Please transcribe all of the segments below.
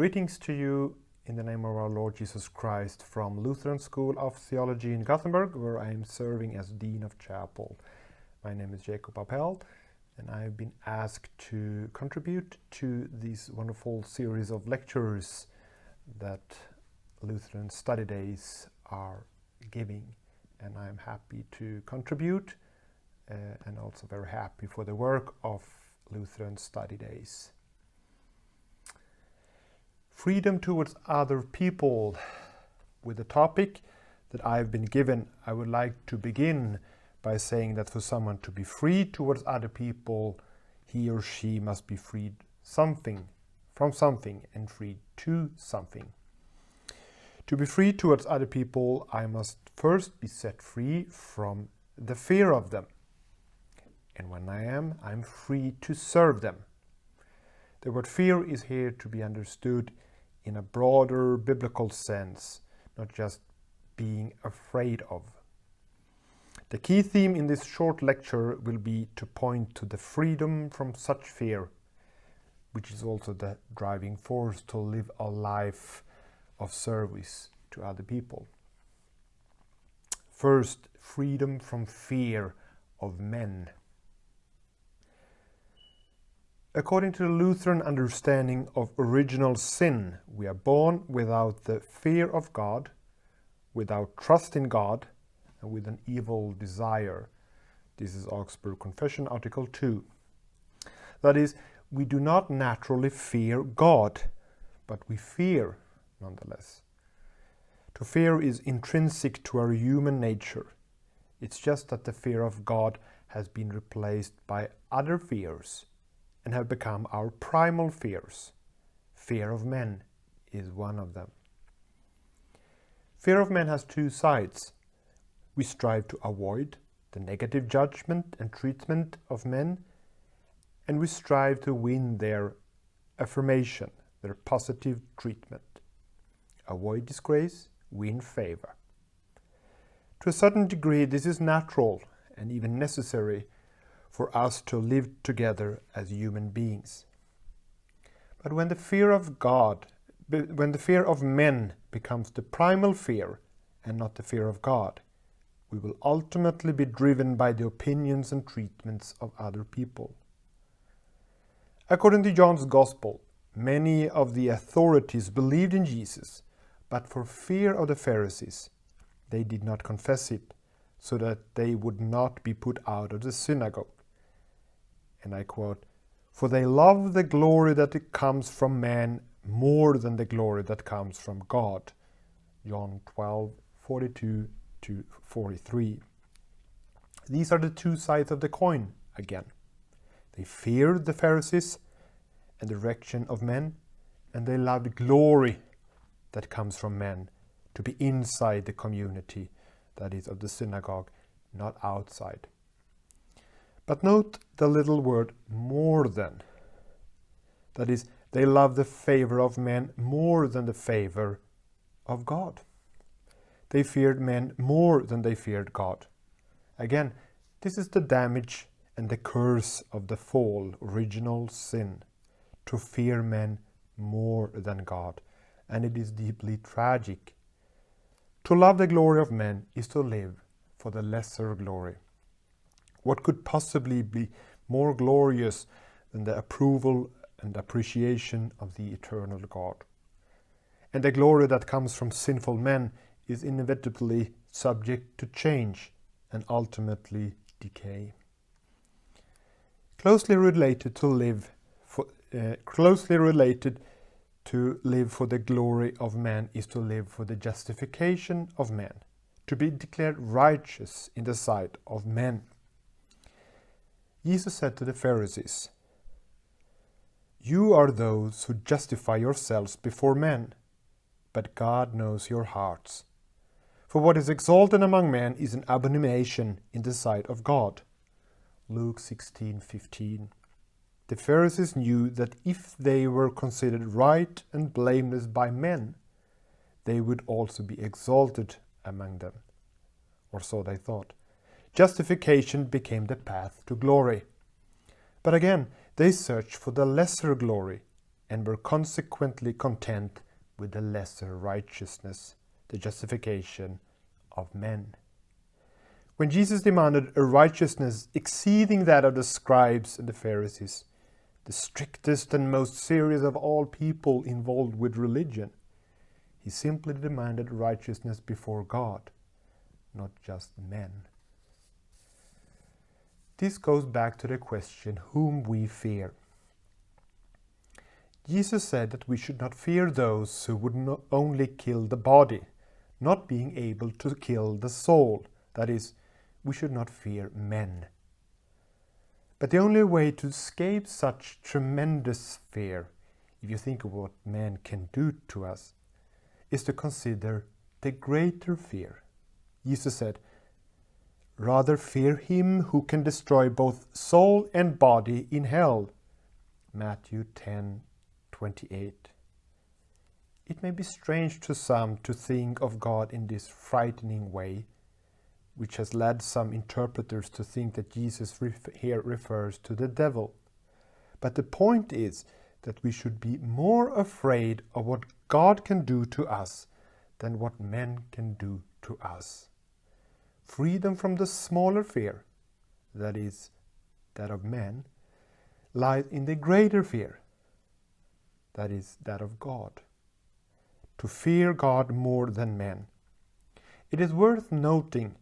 Greetings to you in the name of our Lord Jesus Christ from Lutheran School of Theology in Gothenburg, where I am serving as Dean of Chapel. My name is Jacob Appel, and I have been asked to contribute to this wonderful series of lectures that Lutheran study days are giving. And I'm happy to contribute uh, and also very happy for the work of Lutheran study days. Freedom towards other people. With the topic that I've been given, I would like to begin by saying that for someone to be free towards other people, he or she must be freed something from something and freed to something. To be free towards other people, I must first be set free from the fear of them. And when I am, I'm free to serve them. The word fear is here to be understood in a broader biblical sense, not just being afraid of. The key theme in this short lecture will be to point to the freedom from such fear, which is also the driving force to live a life of service to other people. First, freedom from fear of men. According to the Lutheran understanding of original sin, we are born without the fear of God, without trust in God, and with an evil desire. This is Augsburg Confession, Article 2. That is, we do not naturally fear God, but we fear nonetheless. To fear is intrinsic to our human nature. It's just that the fear of God has been replaced by other fears and have become our primal fears. Fear of men is one of them. Fear of men has two sides. We strive to avoid the negative judgment and treatment of men, and we strive to win their affirmation, their positive treatment. Avoid disgrace, win favor. To a certain degree, this is natural and even necessary for us to live together as human beings. But when the fear of God, when the fear of men becomes the primal fear and not the fear of God, we will ultimately be driven by the opinions and treatments of other people. According to John's Gospel, many of the authorities believed in Jesus, but for fear of the Pharisees, they did not confess it, so that they would not be put out of the synagogue and I quote, For they love the glory that comes from man more than the glory that comes from God. John 12, 42 to 43. These are the two sides of the coin again. They feared the Pharisees and the direction of men, and they loved glory that comes from men to be inside the community, that is, of the synagogue, not outside. But note the little word more than. That is, they love the favor of men more than the favor of God. They feared men more than they feared God. Again, this is the damage and the curse of the fall, original sin, to fear men more than God. And it is deeply tragic. To love the glory of men is to live for the lesser glory. What could possibly be more glorious than the approval and appreciation of the eternal God? And the glory that comes from sinful men is inevitably subject to change and ultimately decay. Closely related to live for, uh, closely related to live for the glory of man is to live for the justification of man, to be declared righteous in the sight of men. Jesus said to the Pharisees, You are those who justify yourselves before men, but God knows your hearts. For what is exalted among men is an abomination in the sight of God. Luke 16:15. The Pharisees knew that if they were considered right and blameless by men, they would also be exalted among them. Or so they thought justification became the path to glory. But again, they searched for the lesser glory, and were consequently content with the lesser righteousness, the justification of men. When Jesus demanded a righteousness exceeding that of the scribes and the Pharisees, the strictest and most serious of all people involved with religion, he simply demanded righteousness before God, not just men. This goes back to the question whom we fear. Jesus said that we should not fear those who would not only kill the body, not being able to kill the soul. That is, we should not fear men. But the only way to escape such tremendous fear, if you think of what man can do to us, is to consider the greater fear. Jesus said, Rather fear him who can destroy both soul and body in hell. Matthew 10 28. It may be strange to some to think of God in this frightening way, which has led some interpreters to think that Jesus here refers to the devil. But the point is that we should be more afraid of what God can do to us than what men can do to us freedom from the smaller fear, that is, that of man, lies in the greater fear, that is, that of God. To fear God more than men. It is worth noting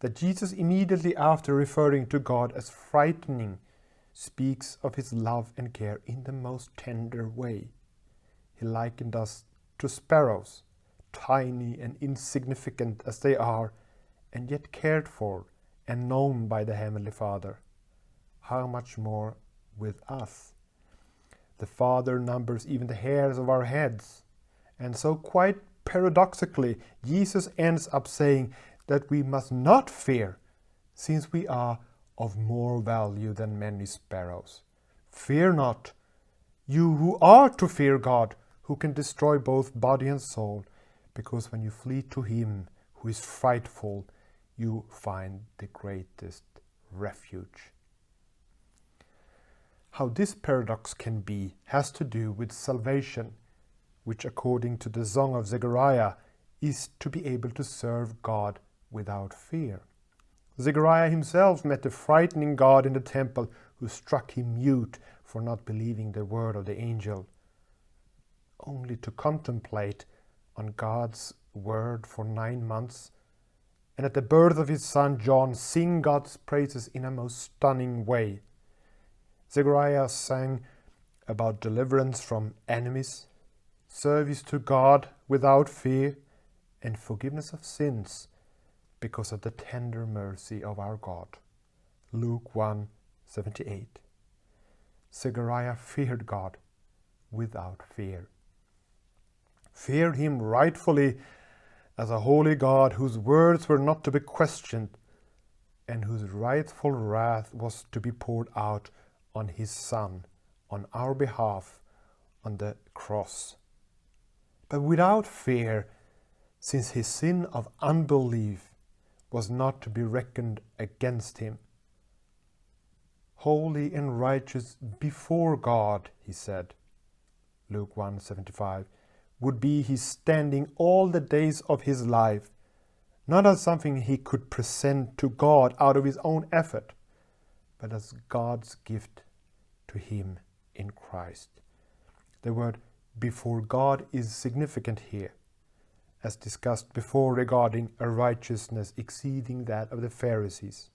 that Jesus, immediately after referring to God as frightening, speaks of his love and care in the most tender way. He likened us to sparrows, tiny and insignificant as they are and yet cared for and known by the Heavenly Father, how much more with us? The Father numbers even the hairs of our heads. And so, quite paradoxically, Jesus ends up saying that we must not fear, since we are of more value than many sparrows. Fear not, you who are to fear God, who can destroy both body and soul, because when you flee to Him who is frightful, you find the greatest refuge. How this paradox can be has to do with salvation, which, according to the Song of Zechariah, is to be able to serve God without fear. Zechariah himself met a frightening God in the temple who struck him mute for not believing the word of the angel. Only to contemplate on God's word for nine months and at the birth of his son John sing God's praises in a most stunning way. Zechariah sang about deliverance from enemies, service to God without fear, and forgiveness of sins because of the tender mercy of our God. Luke 1 78. Zechariah feared God without fear. Feared him rightfully as a holy God whose words were not to be questioned and whose rightful wrath was to be poured out on his Son on our behalf on the cross. But without fear, since his sin of unbelief was not to be reckoned against him. Holy and righteous before God, he said. Luke 175 would be his standing all the days of his life, not as something he could present to God out of his own effort, but as God's gift to him in Christ. The word before God is significant here, as discussed before regarding a righteousness exceeding that of the Pharisees.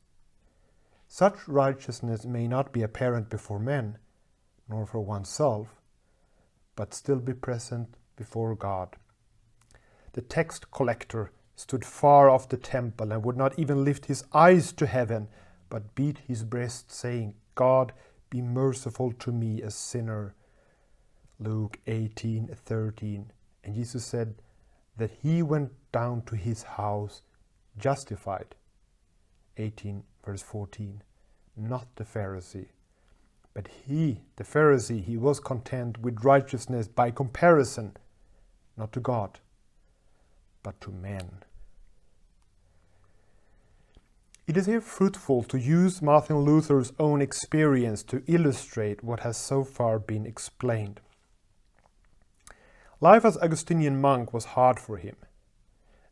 Such righteousness may not be apparent before men, nor for oneself, but still be present before God. The tax collector stood far off the temple and would not even lift his eyes to heaven, but beat his breast, saying, God, be merciful to me, a sinner. Luke 18 13. And Jesus said that he went down to his house justified. 18 verse 14. Not the Pharisee. But he, the Pharisee, he was content with righteousness by comparison, not to God, but to men. It is here fruitful to use Martin Luther's own experience to illustrate what has so far been explained. Life as Augustinian monk was hard for him,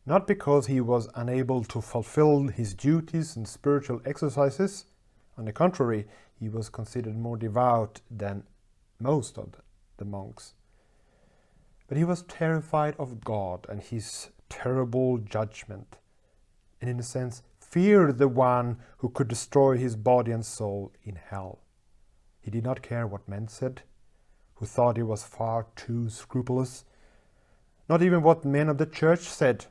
not because he was unable to fulfill his duties and spiritual exercises. On the contrary, he was considered more devout than most of the monks. But he was terrified of God and his terrible judgment, and in a sense, feared the one who could destroy his body and soul in hell. He did not care what men said, who thought he was far too scrupulous. Not even what men of the church said,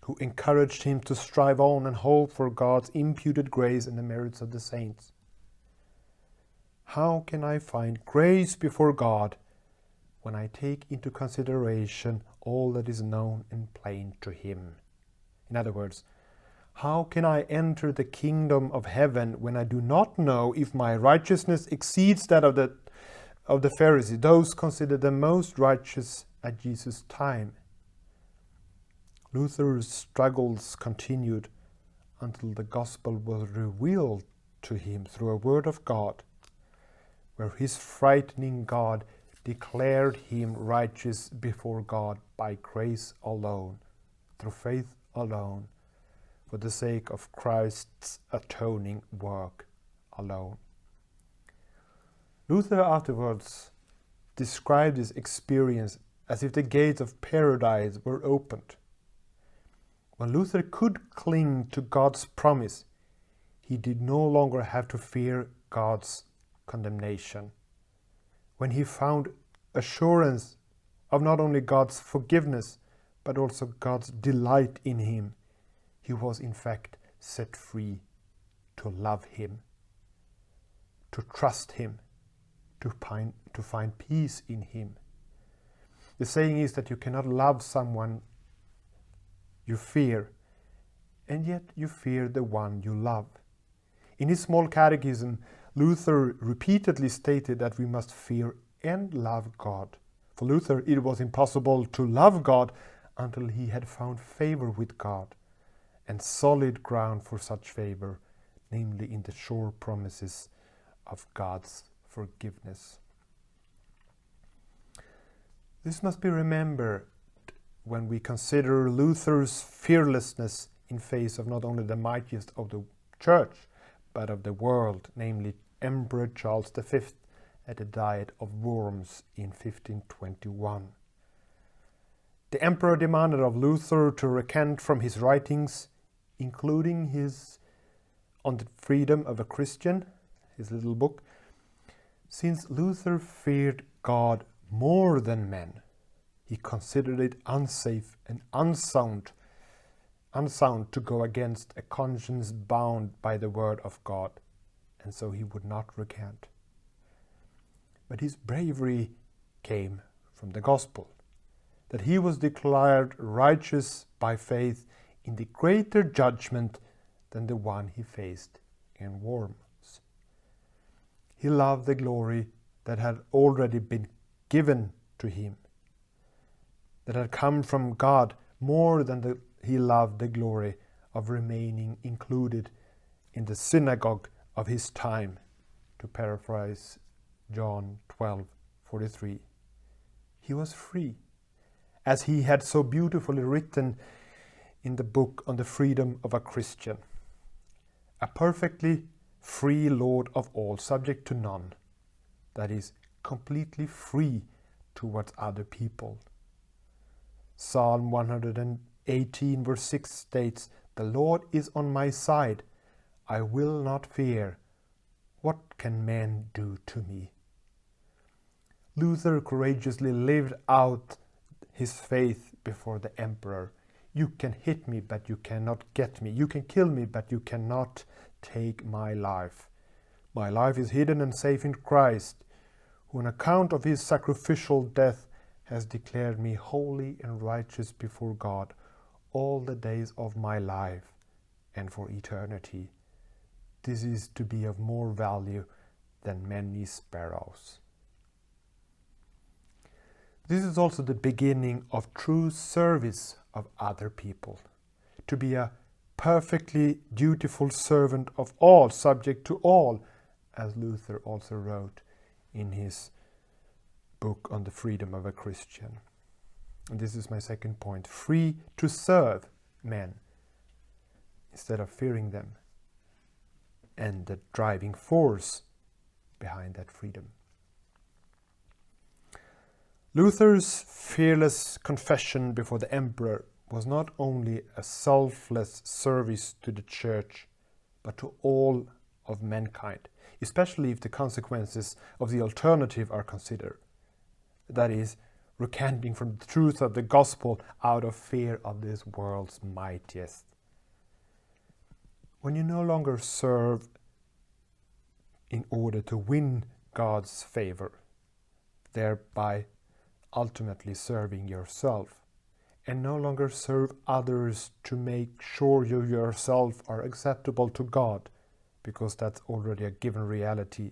who encouraged him to strive on and hope for God's imputed grace and the merits of the saints. How can I find grace before God when I take into consideration all that is known and plain to Him? In other words, how can I enter the kingdom of heaven when I do not know if my righteousness exceeds that of the, of the Pharisees, those considered the most righteous at Jesus' time? Luther's struggles continued until the gospel was revealed to him through a word of God, where his frightening God declared him righteous before God by grace alone, through faith alone for the sake of Christ's atoning work alone. Luther afterwards described his experience as if the gates of paradise were opened. When Luther could cling to God's promise, he did no longer have to fear God's condemnation. When he found assurance of not only God's forgiveness, but also God's delight in him, he was in fact set free to love him, to trust him, to find, to find peace in him. The saying is that you cannot love someone you fear, and yet you fear the one you love. In his small catechism, Luther repeatedly stated that we must fear and love God. For Luther, it was impossible to love God until he had found favor with God and solid ground for such favor, namely in the sure promises of God's forgiveness. This must be remembered when we consider Luther's fearlessness in face of not only the mightiest of the church, but of the world, namely Emperor Charles V at the Diet of Worms in 1521. The emperor demanded of Luther to recant from his writings including his On the Freedom of a Christian, his little book, since Luther feared God more than men, he considered it unsafe and unsound, unsound to go against a conscience bound by the word of God, and so he would not recant. But his bravery came from the gospel, that he was declared righteous by faith in the greater judgment than the one he faced in Worms. He loved the glory that had already been given to him, that had come from God more than the, he loved the glory of remaining included in the synagogue of his time, to paraphrase John 12:43. He was free, as he had so beautifully written in the book on the freedom of a Christian. A perfectly free Lord of all, subject to none, that is, completely free towards other people. Psalm 118, verse 6 states, The Lord is on my side, I will not fear. What can man do to me? Luther courageously lived out his faith before the emperor you can hit me, but you cannot get me. You can kill me, but you cannot take my life. My life is hidden and safe in Christ, who, on account of his sacrificial death, has declared me holy and righteous before God all the days of my life and for eternity. This is to be of more value than many sparrows. This is also the beginning of true service of other people, to be a perfectly dutiful servant of all, subject to all, as Luther also wrote in his book on the freedom of a Christian. And this is my second point, free to serve men instead of fearing them, and the driving force behind that freedom. Luther's fearless confession before the emperor was not only a selfless service to the church, but to all of mankind, especially if the consequences of the alternative are considered. That is, recanting from the truth of the gospel out of fear of this world's mightiest. When you no longer serve in order to win God's favor, thereby ultimately serving yourself, and no longer serve others to make sure you yourself are acceptable to God, because that's already a given reality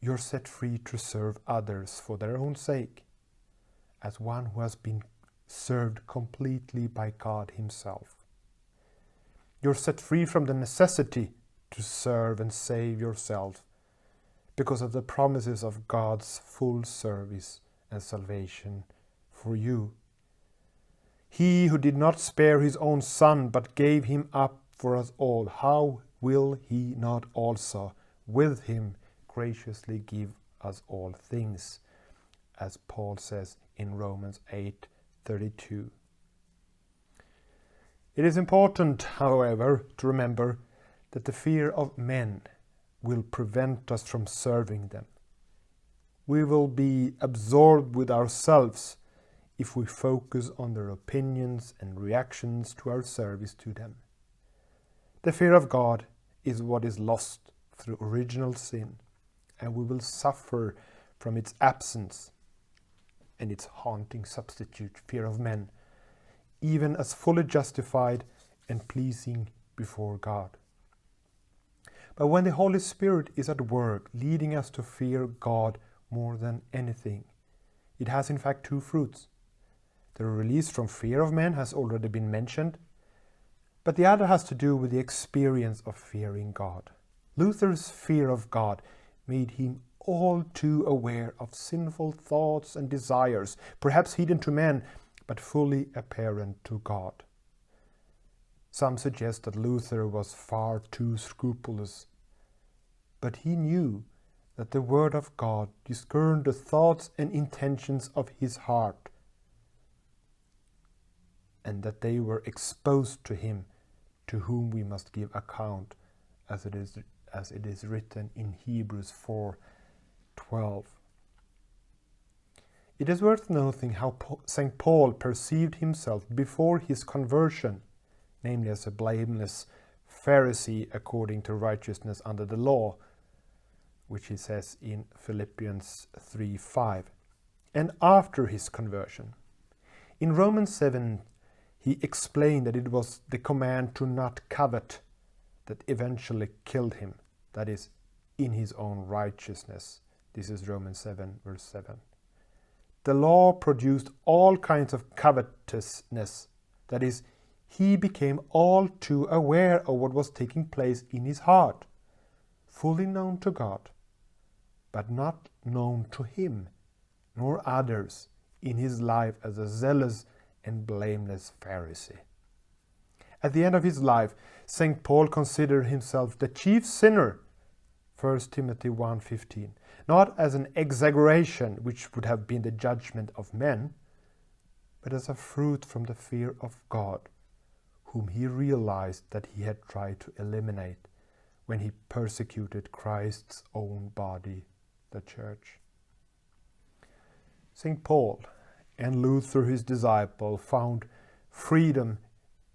you're set free to serve others for their own sake, as one who has been served completely by God Himself. You're set free from the necessity to serve and save yourself because of the promises of God's full service and salvation for you. He who did not spare his own Son but gave him up for us all, how will he not also with him graciously give us all things, as Paul says in Romans 8:32. It is important, however, to remember that the fear of men will prevent us from serving them. We will be absorbed with ourselves if we focus on their opinions and reactions to our service to them. The fear of God is what is lost through original sin and we will suffer from its absence and its haunting substitute, fear of men, even as fully justified and pleasing before God. But when the Holy Spirit is at work, leading us to fear God more than anything, it has in fact two fruits. The release from fear of men has already been mentioned, but the other has to do with the experience of fearing God. Luther's fear of God made him all too aware of sinful thoughts and desires, perhaps hidden to men, but fully apparent to God. Some suggest that Luther was far too scrupulous, but he knew that the Word of God discerned the thoughts and intentions of his heart, and that they were exposed to him, to whom we must give account, as it is as it is written in Hebrews 4:12. It is worth noting how St. Paul perceived himself before his conversion, namely as a blameless Pharisee according to righteousness under the law, which he says in Philippians 3:5, and after his conversion. In Romans 7, he explained that it was the command to not covet that eventually killed him, that is, in his own righteousness. This is Romans 7, verse 7. The law produced all kinds of covetousness, that is, he became all too aware of what was taking place in his heart, fully known to God, but not known to him nor others in his life as a zealous and blameless Pharisee. At the end of his life, St. Paul considered himself the chief sinner, 1 Timothy 1:15, not as an exaggeration which would have been the judgment of men, but as a fruit from the fear of God, whom he realized that he had tried to eliminate when he persecuted Christ's own body, the church. St. Paul and Luther, his disciple, found freedom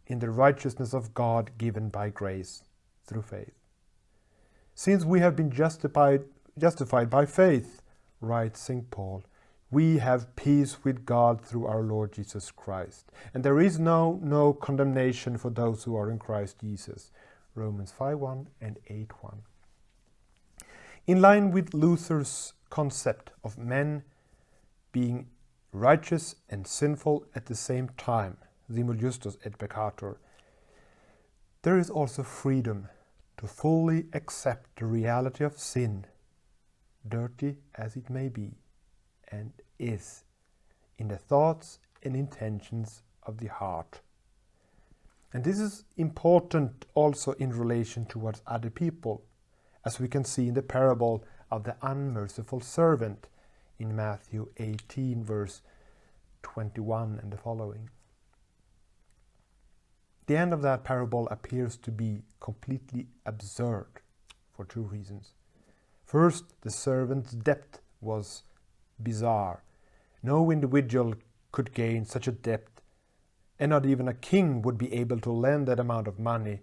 in the righteousness of God given by grace through faith. Since we have been justified, justified by faith, writes St. Paul, we have peace with God through our Lord Jesus Christ. And there is no, no condemnation for those who are in Christ Jesus. Romans 5.1 and 8.1. In line with Luther's concept of men being righteous and sinful at the same time, Simul Justus et Peccator, there is also freedom to fully accept the reality of sin, dirty as it may be, and is, in the thoughts and intentions of the heart. And this is important also in relation towards other people, as we can see in the parable of the unmerciful servant in Matthew 18, verse 21 and the following. The end of that parable appears to be completely absurd for two reasons. First, the servant's debt was bizarre. No individual could gain such a debt, and not even a king would be able to lend that amount of money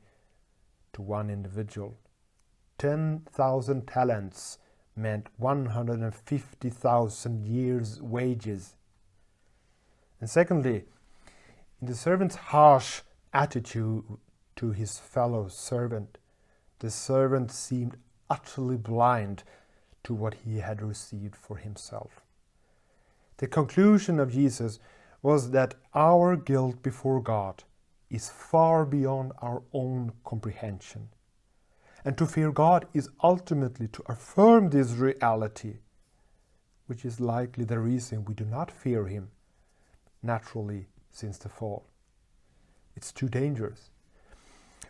to one individual. 10,000 talents meant 150,000 years' wages. And secondly, in the servant's harsh attitude to his fellow servant, the servant seemed utterly blind to what he had received for himself. The conclusion of Jesus was that our guilt before God is far beyond our own comprehension. And to fear God is ultimately to affirm this reality, which is likely the reason we do not fear Him naturally since the fall. It's too dangerous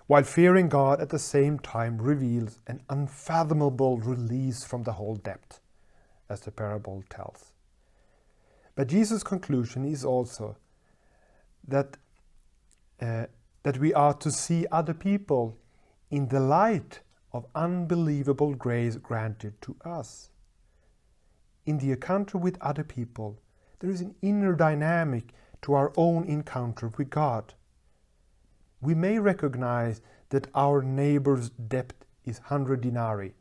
while fearing God at the same time reveals an unfathomable release from the whole debt, as the parable tells. But Jesus' conclusion is also that, uh, that we are to see other people in the light of unbelievable grace granted to us. In the encounter with other people, there is an inner dynamic to our own encounter with God we may recognize that our neighbor's debt is 100 denarii,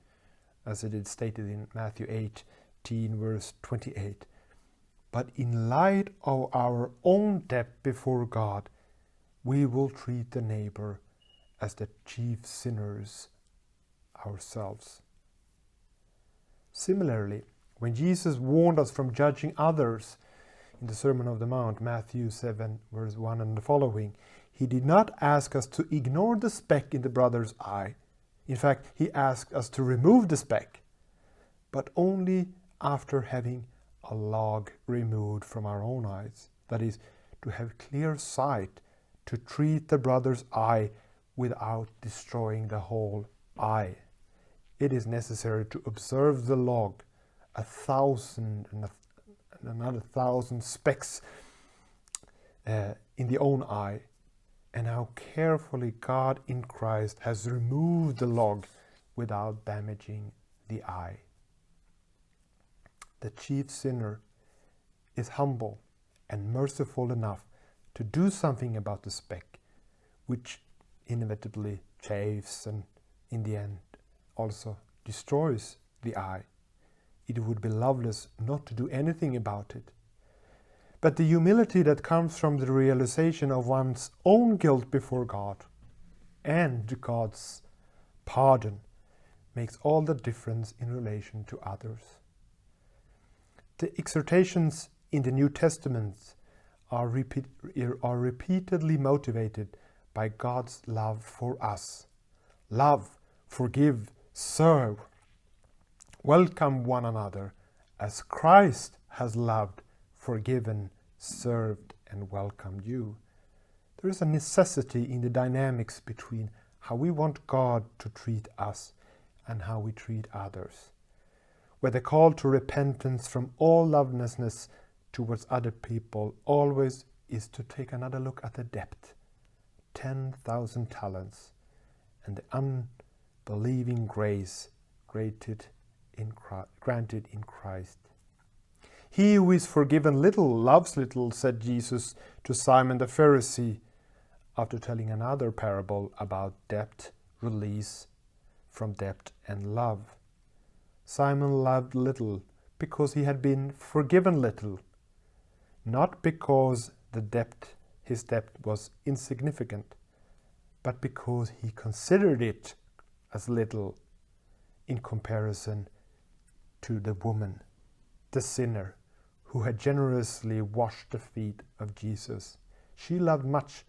as it is stated in Matthew 18, verse 28. But in light of our own debt before God, we will treat the neighbor as the chief sinners ourselves. Similarly, when Jesus warned us from judging others in the Sermon of the Mount, Matthew 7, verse 1 and the following, he did not ask us to ignore the speck in the brother's eye. In fact, he asked us to remove the speck, but only after having a log removed from our own eyes. That is, to have clear sight, to treat the brother's eye without destroying the whole eye. It is necessary to observe the log, a thousand and, a, and another thousand specks uh, in the own eye and how carefully God in Christ has removed the log without damaging the eye. The chief sinner is humble and merciful enough to do something about the speck, which inevitably chafes and in the end also destroys the eye. It would be loveless not to do anything about it. But the humility that comes from the realization of one's own guilt before God and God's pardon makes all the difference in relation to others. The exhortations in the New Testament are, repeat, are repeatedly motivated by God's love for us. Love, forgive, serve. Welcome one another as Christ has loved forgiven, served, and welcomed you. There is a necessity in the dynamics between how we want God to treat us and how we treat others. Where the call to repentance from all lovelessness towards other people always is to take another look at the depth 10,000 talents and the unbelieving grace granted in, Christ. He who is forgiven little loves little, said Jesus to Simon the Pharisee after telling another parable about debt, release from debt, and love. Simon loved little because he had been forgiven little, not because the debt, his debt was insignificant, but because he considered it as little in comparison to the woman, the sinner who had generously washed the feet of Jesus. She loved much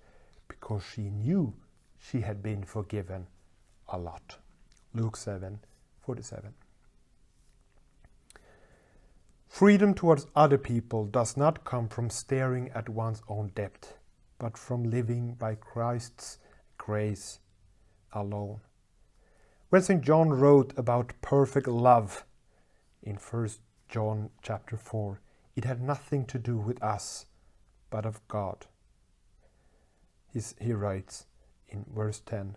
because she knew she had been forgiven a lot. Luke 7 47. Freedom towards other people does not come from staring at one's own debt, but from living by Christ's grace alone. When St. John wrote about perfect love in 1 John chapter 4, it had nothing to do with us, but of God. He's, he writes in verse 10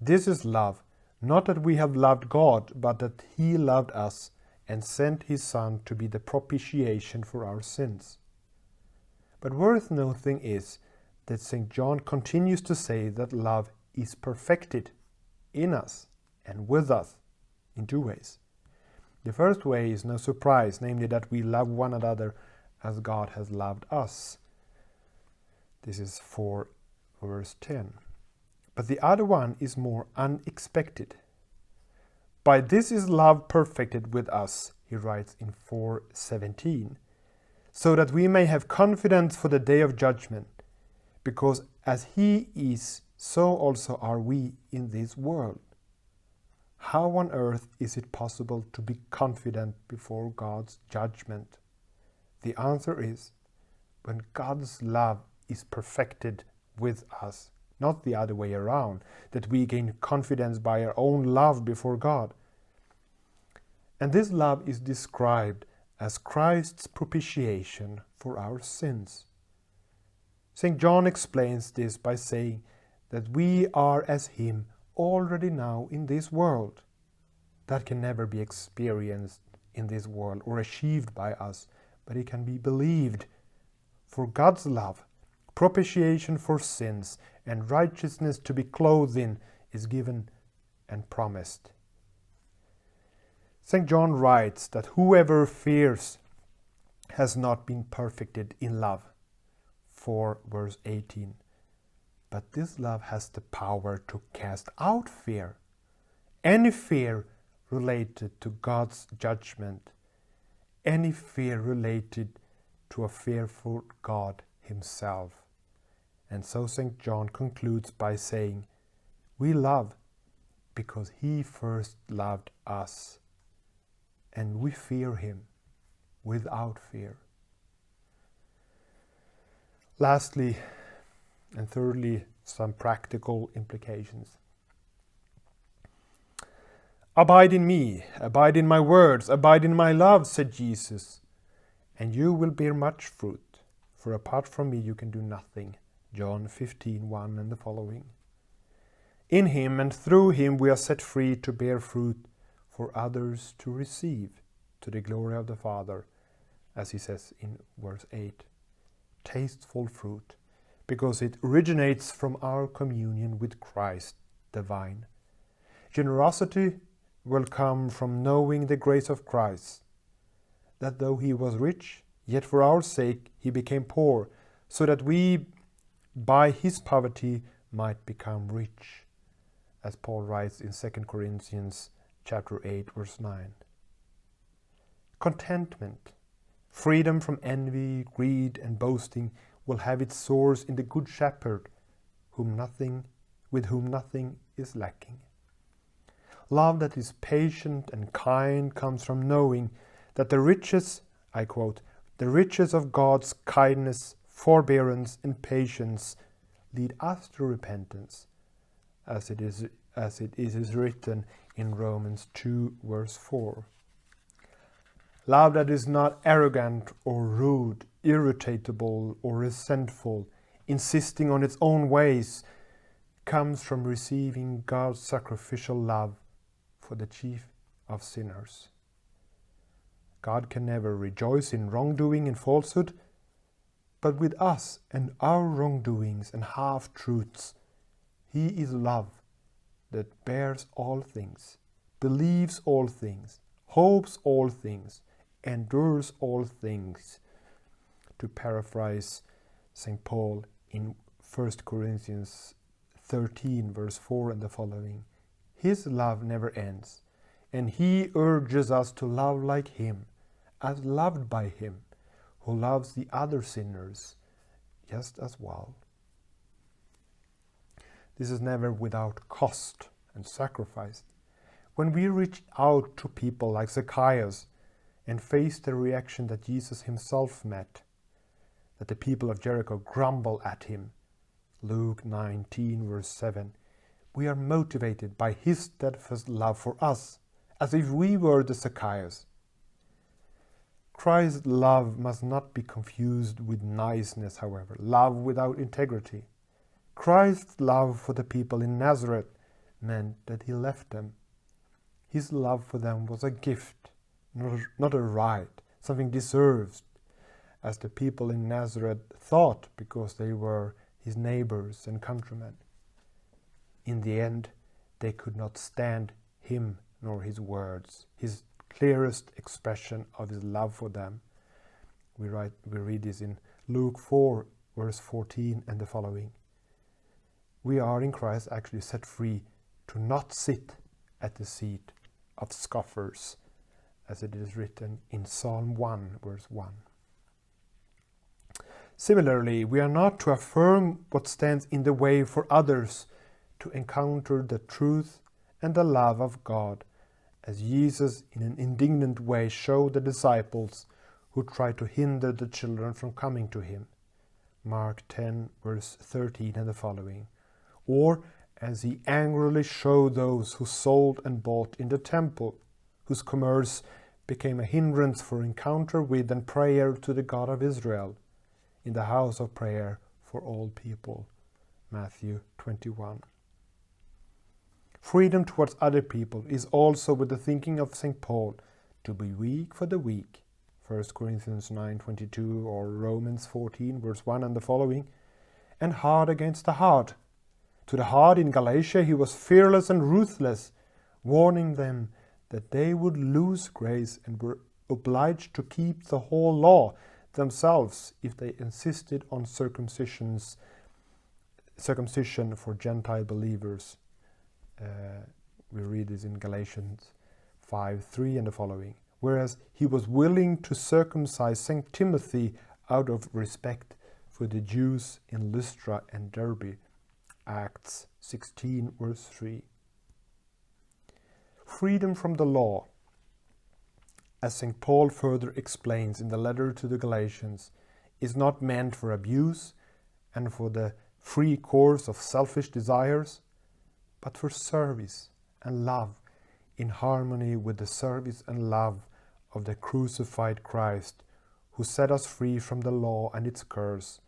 This is love, not that we have loved God, but that He loved us and sent His Son to be the propitiation for our sins. But worth noting is that St. John continues to say that love is perfected in us and with us in two ways. The first way is no surprise, namely that we love one another as God has loved us. This is 4 verse 10. But the other one is more unexpected. By this is love perfected with us, he writes in 4:17, so that we may have confidence for the day of judgment, because as he is, so also are we in this world. How on earth is it possible to be confident before God's judgment? The answer is when God's love is perfected with us, not the other way around, that we gain confidence by our own love before God. And this love is described as Christ's propitiation for our sins. St. John explains this by saying that we are as Him already now in this world. That can never be experienced in this world or achieved by us, but it can be believed. For God's love propitiation for sins, and righteousness to be clothed in is given and promised. St. John writes that whoever fears has not been perfected in love. 4 verse 18. But this love has the power to cast out fear. Any fear related to God's judgment, any fear related to a fearful God Himself. And so St. John concludes by saying, We love because he first loved us, and we fear him without fear. Lastly, and thirdly, some practical implications. Abide in me, abide in my words, abide in my love, said Jesus, and you will bear much fruit, for apart from me you can do nothing. John 15 1 and the following. In him and through him we are set free to bear fruit for others to receive to the glory of the Father, as he says in verse 8. Tasteful fruit, because it originates from our communion with Christ, the vine. Generosity will come from knowing the grace of Christ, that though he was rich, yet for our sake he became poor, so that we by his poverty might become rich, as Paul writes in 2 Corinthians chapter 8 verse 9. Contentment, freedom from envy, greed and boasting will have its source in the good shepherd, whom nothing with whom nothing is lacking. Love that is patient and kind comes from knowing that the riches, I quote, the riches of God's kindness forbearance, and patience lead us to repentance, as it is, as it is written in Romans 2, verse 4. Love that is not arrogant or rude, irritable or resentful, insisting on its own ways, comes from receiving God's sacrificial love for the chief of sinners. God can never rejoice in wrongdoing and falsehood, but with us and our wrongdoings and half truths. He is love that bears all things, believes all things, hopes all things, endures all things. To paraphrase St. Paul in 1 Corinthians 13, verse 4 and the following His love never ends, and He urges us to love like Him, as loved by Him who loves the other sinners just as well. This is never without cost and sacrifice. When we reach out to people like Zacchaeus and face the reaction that Jesus himself met, that the people of Jericho grumble at him. Luke 19, verse 7. We are motivated by his steadfast love for us, as if we were the Zacchaeus. Christ's love must not be confused with niceness, however, love without integrity. Christ's love for the people in Nazareth meant that he left them. His love for them was a gift, not a right, something deserved, as the people in Nazareth thought because they were his neighbors and countrymen. In the end, they could not stand him nor his words, his clearest expression of his love for them. We, write, we read this in Luke 4, verse 14 and the following. We are in Christ actually set free to not sit at the seat of scoffers, as it is written in Psalm 1, verse 1. Similarly, we are not to affirm what stands in the way for others to encounter the truth and the love of God as Jesus, in an indignant way, showed the disciples who tried to hinder the children from coming to him. Mark 10, verse 13 and the following. Or as he angrily showed those who sold and bought in the temple, whose commerce became a hindrance for encounter with and prayer to the God of Israel, in the house of prayer for all people. Matthew 21. Freedom towards other people is also with the thinking of St. Paul to be weak for the weak. 1 Corinthians 9:22 or Romans 14 verse 1 and the following, and hard against the hard. To the hard in Galatia he was fearless and ruthless, warning them that they would lose grace and were obliged to keep the whole law themselves if they insisted on circumcisions circumcision for Gentile believers. Uh, we read this in Galatians 5 3 and the following. Whereas he was willing to circumcise St. Timothy out of respect for the Jews in Lystra and Derbe. Acts 16, verse 3. Freedom from the law, as St. Paul further explains in the letter to the Galatians, is not meant for abuse and for the free course of selfish desires, but for service and love in harmony with the service and love of the crucified Christ, who set us free from the law and its curse,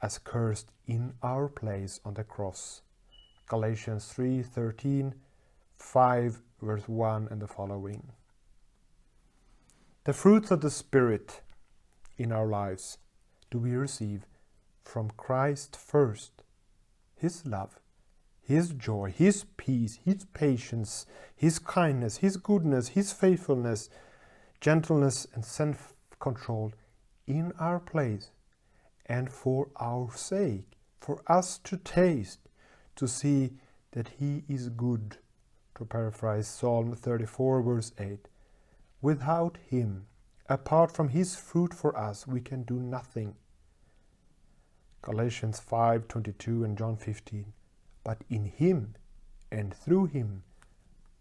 as cursed in our place on the cross. Galatians 3:13, 5 verse 1 and the following. The fruits of the Spirit in our lives do we receive from Christ first, His love, his joy, His peace, His patience, His kindness, His goodness, His faithfulness, gentleness, and self control in our place and for our sake, for us to taste, to see that He is good. To paraphrase Psalm 34, verse 8. Without Him, apart from His fruit for us, we can do nothing. Galatians 5:22 and John 15 but in Him and through Him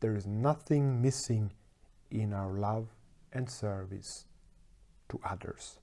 there is nothing missing in our love and service to others.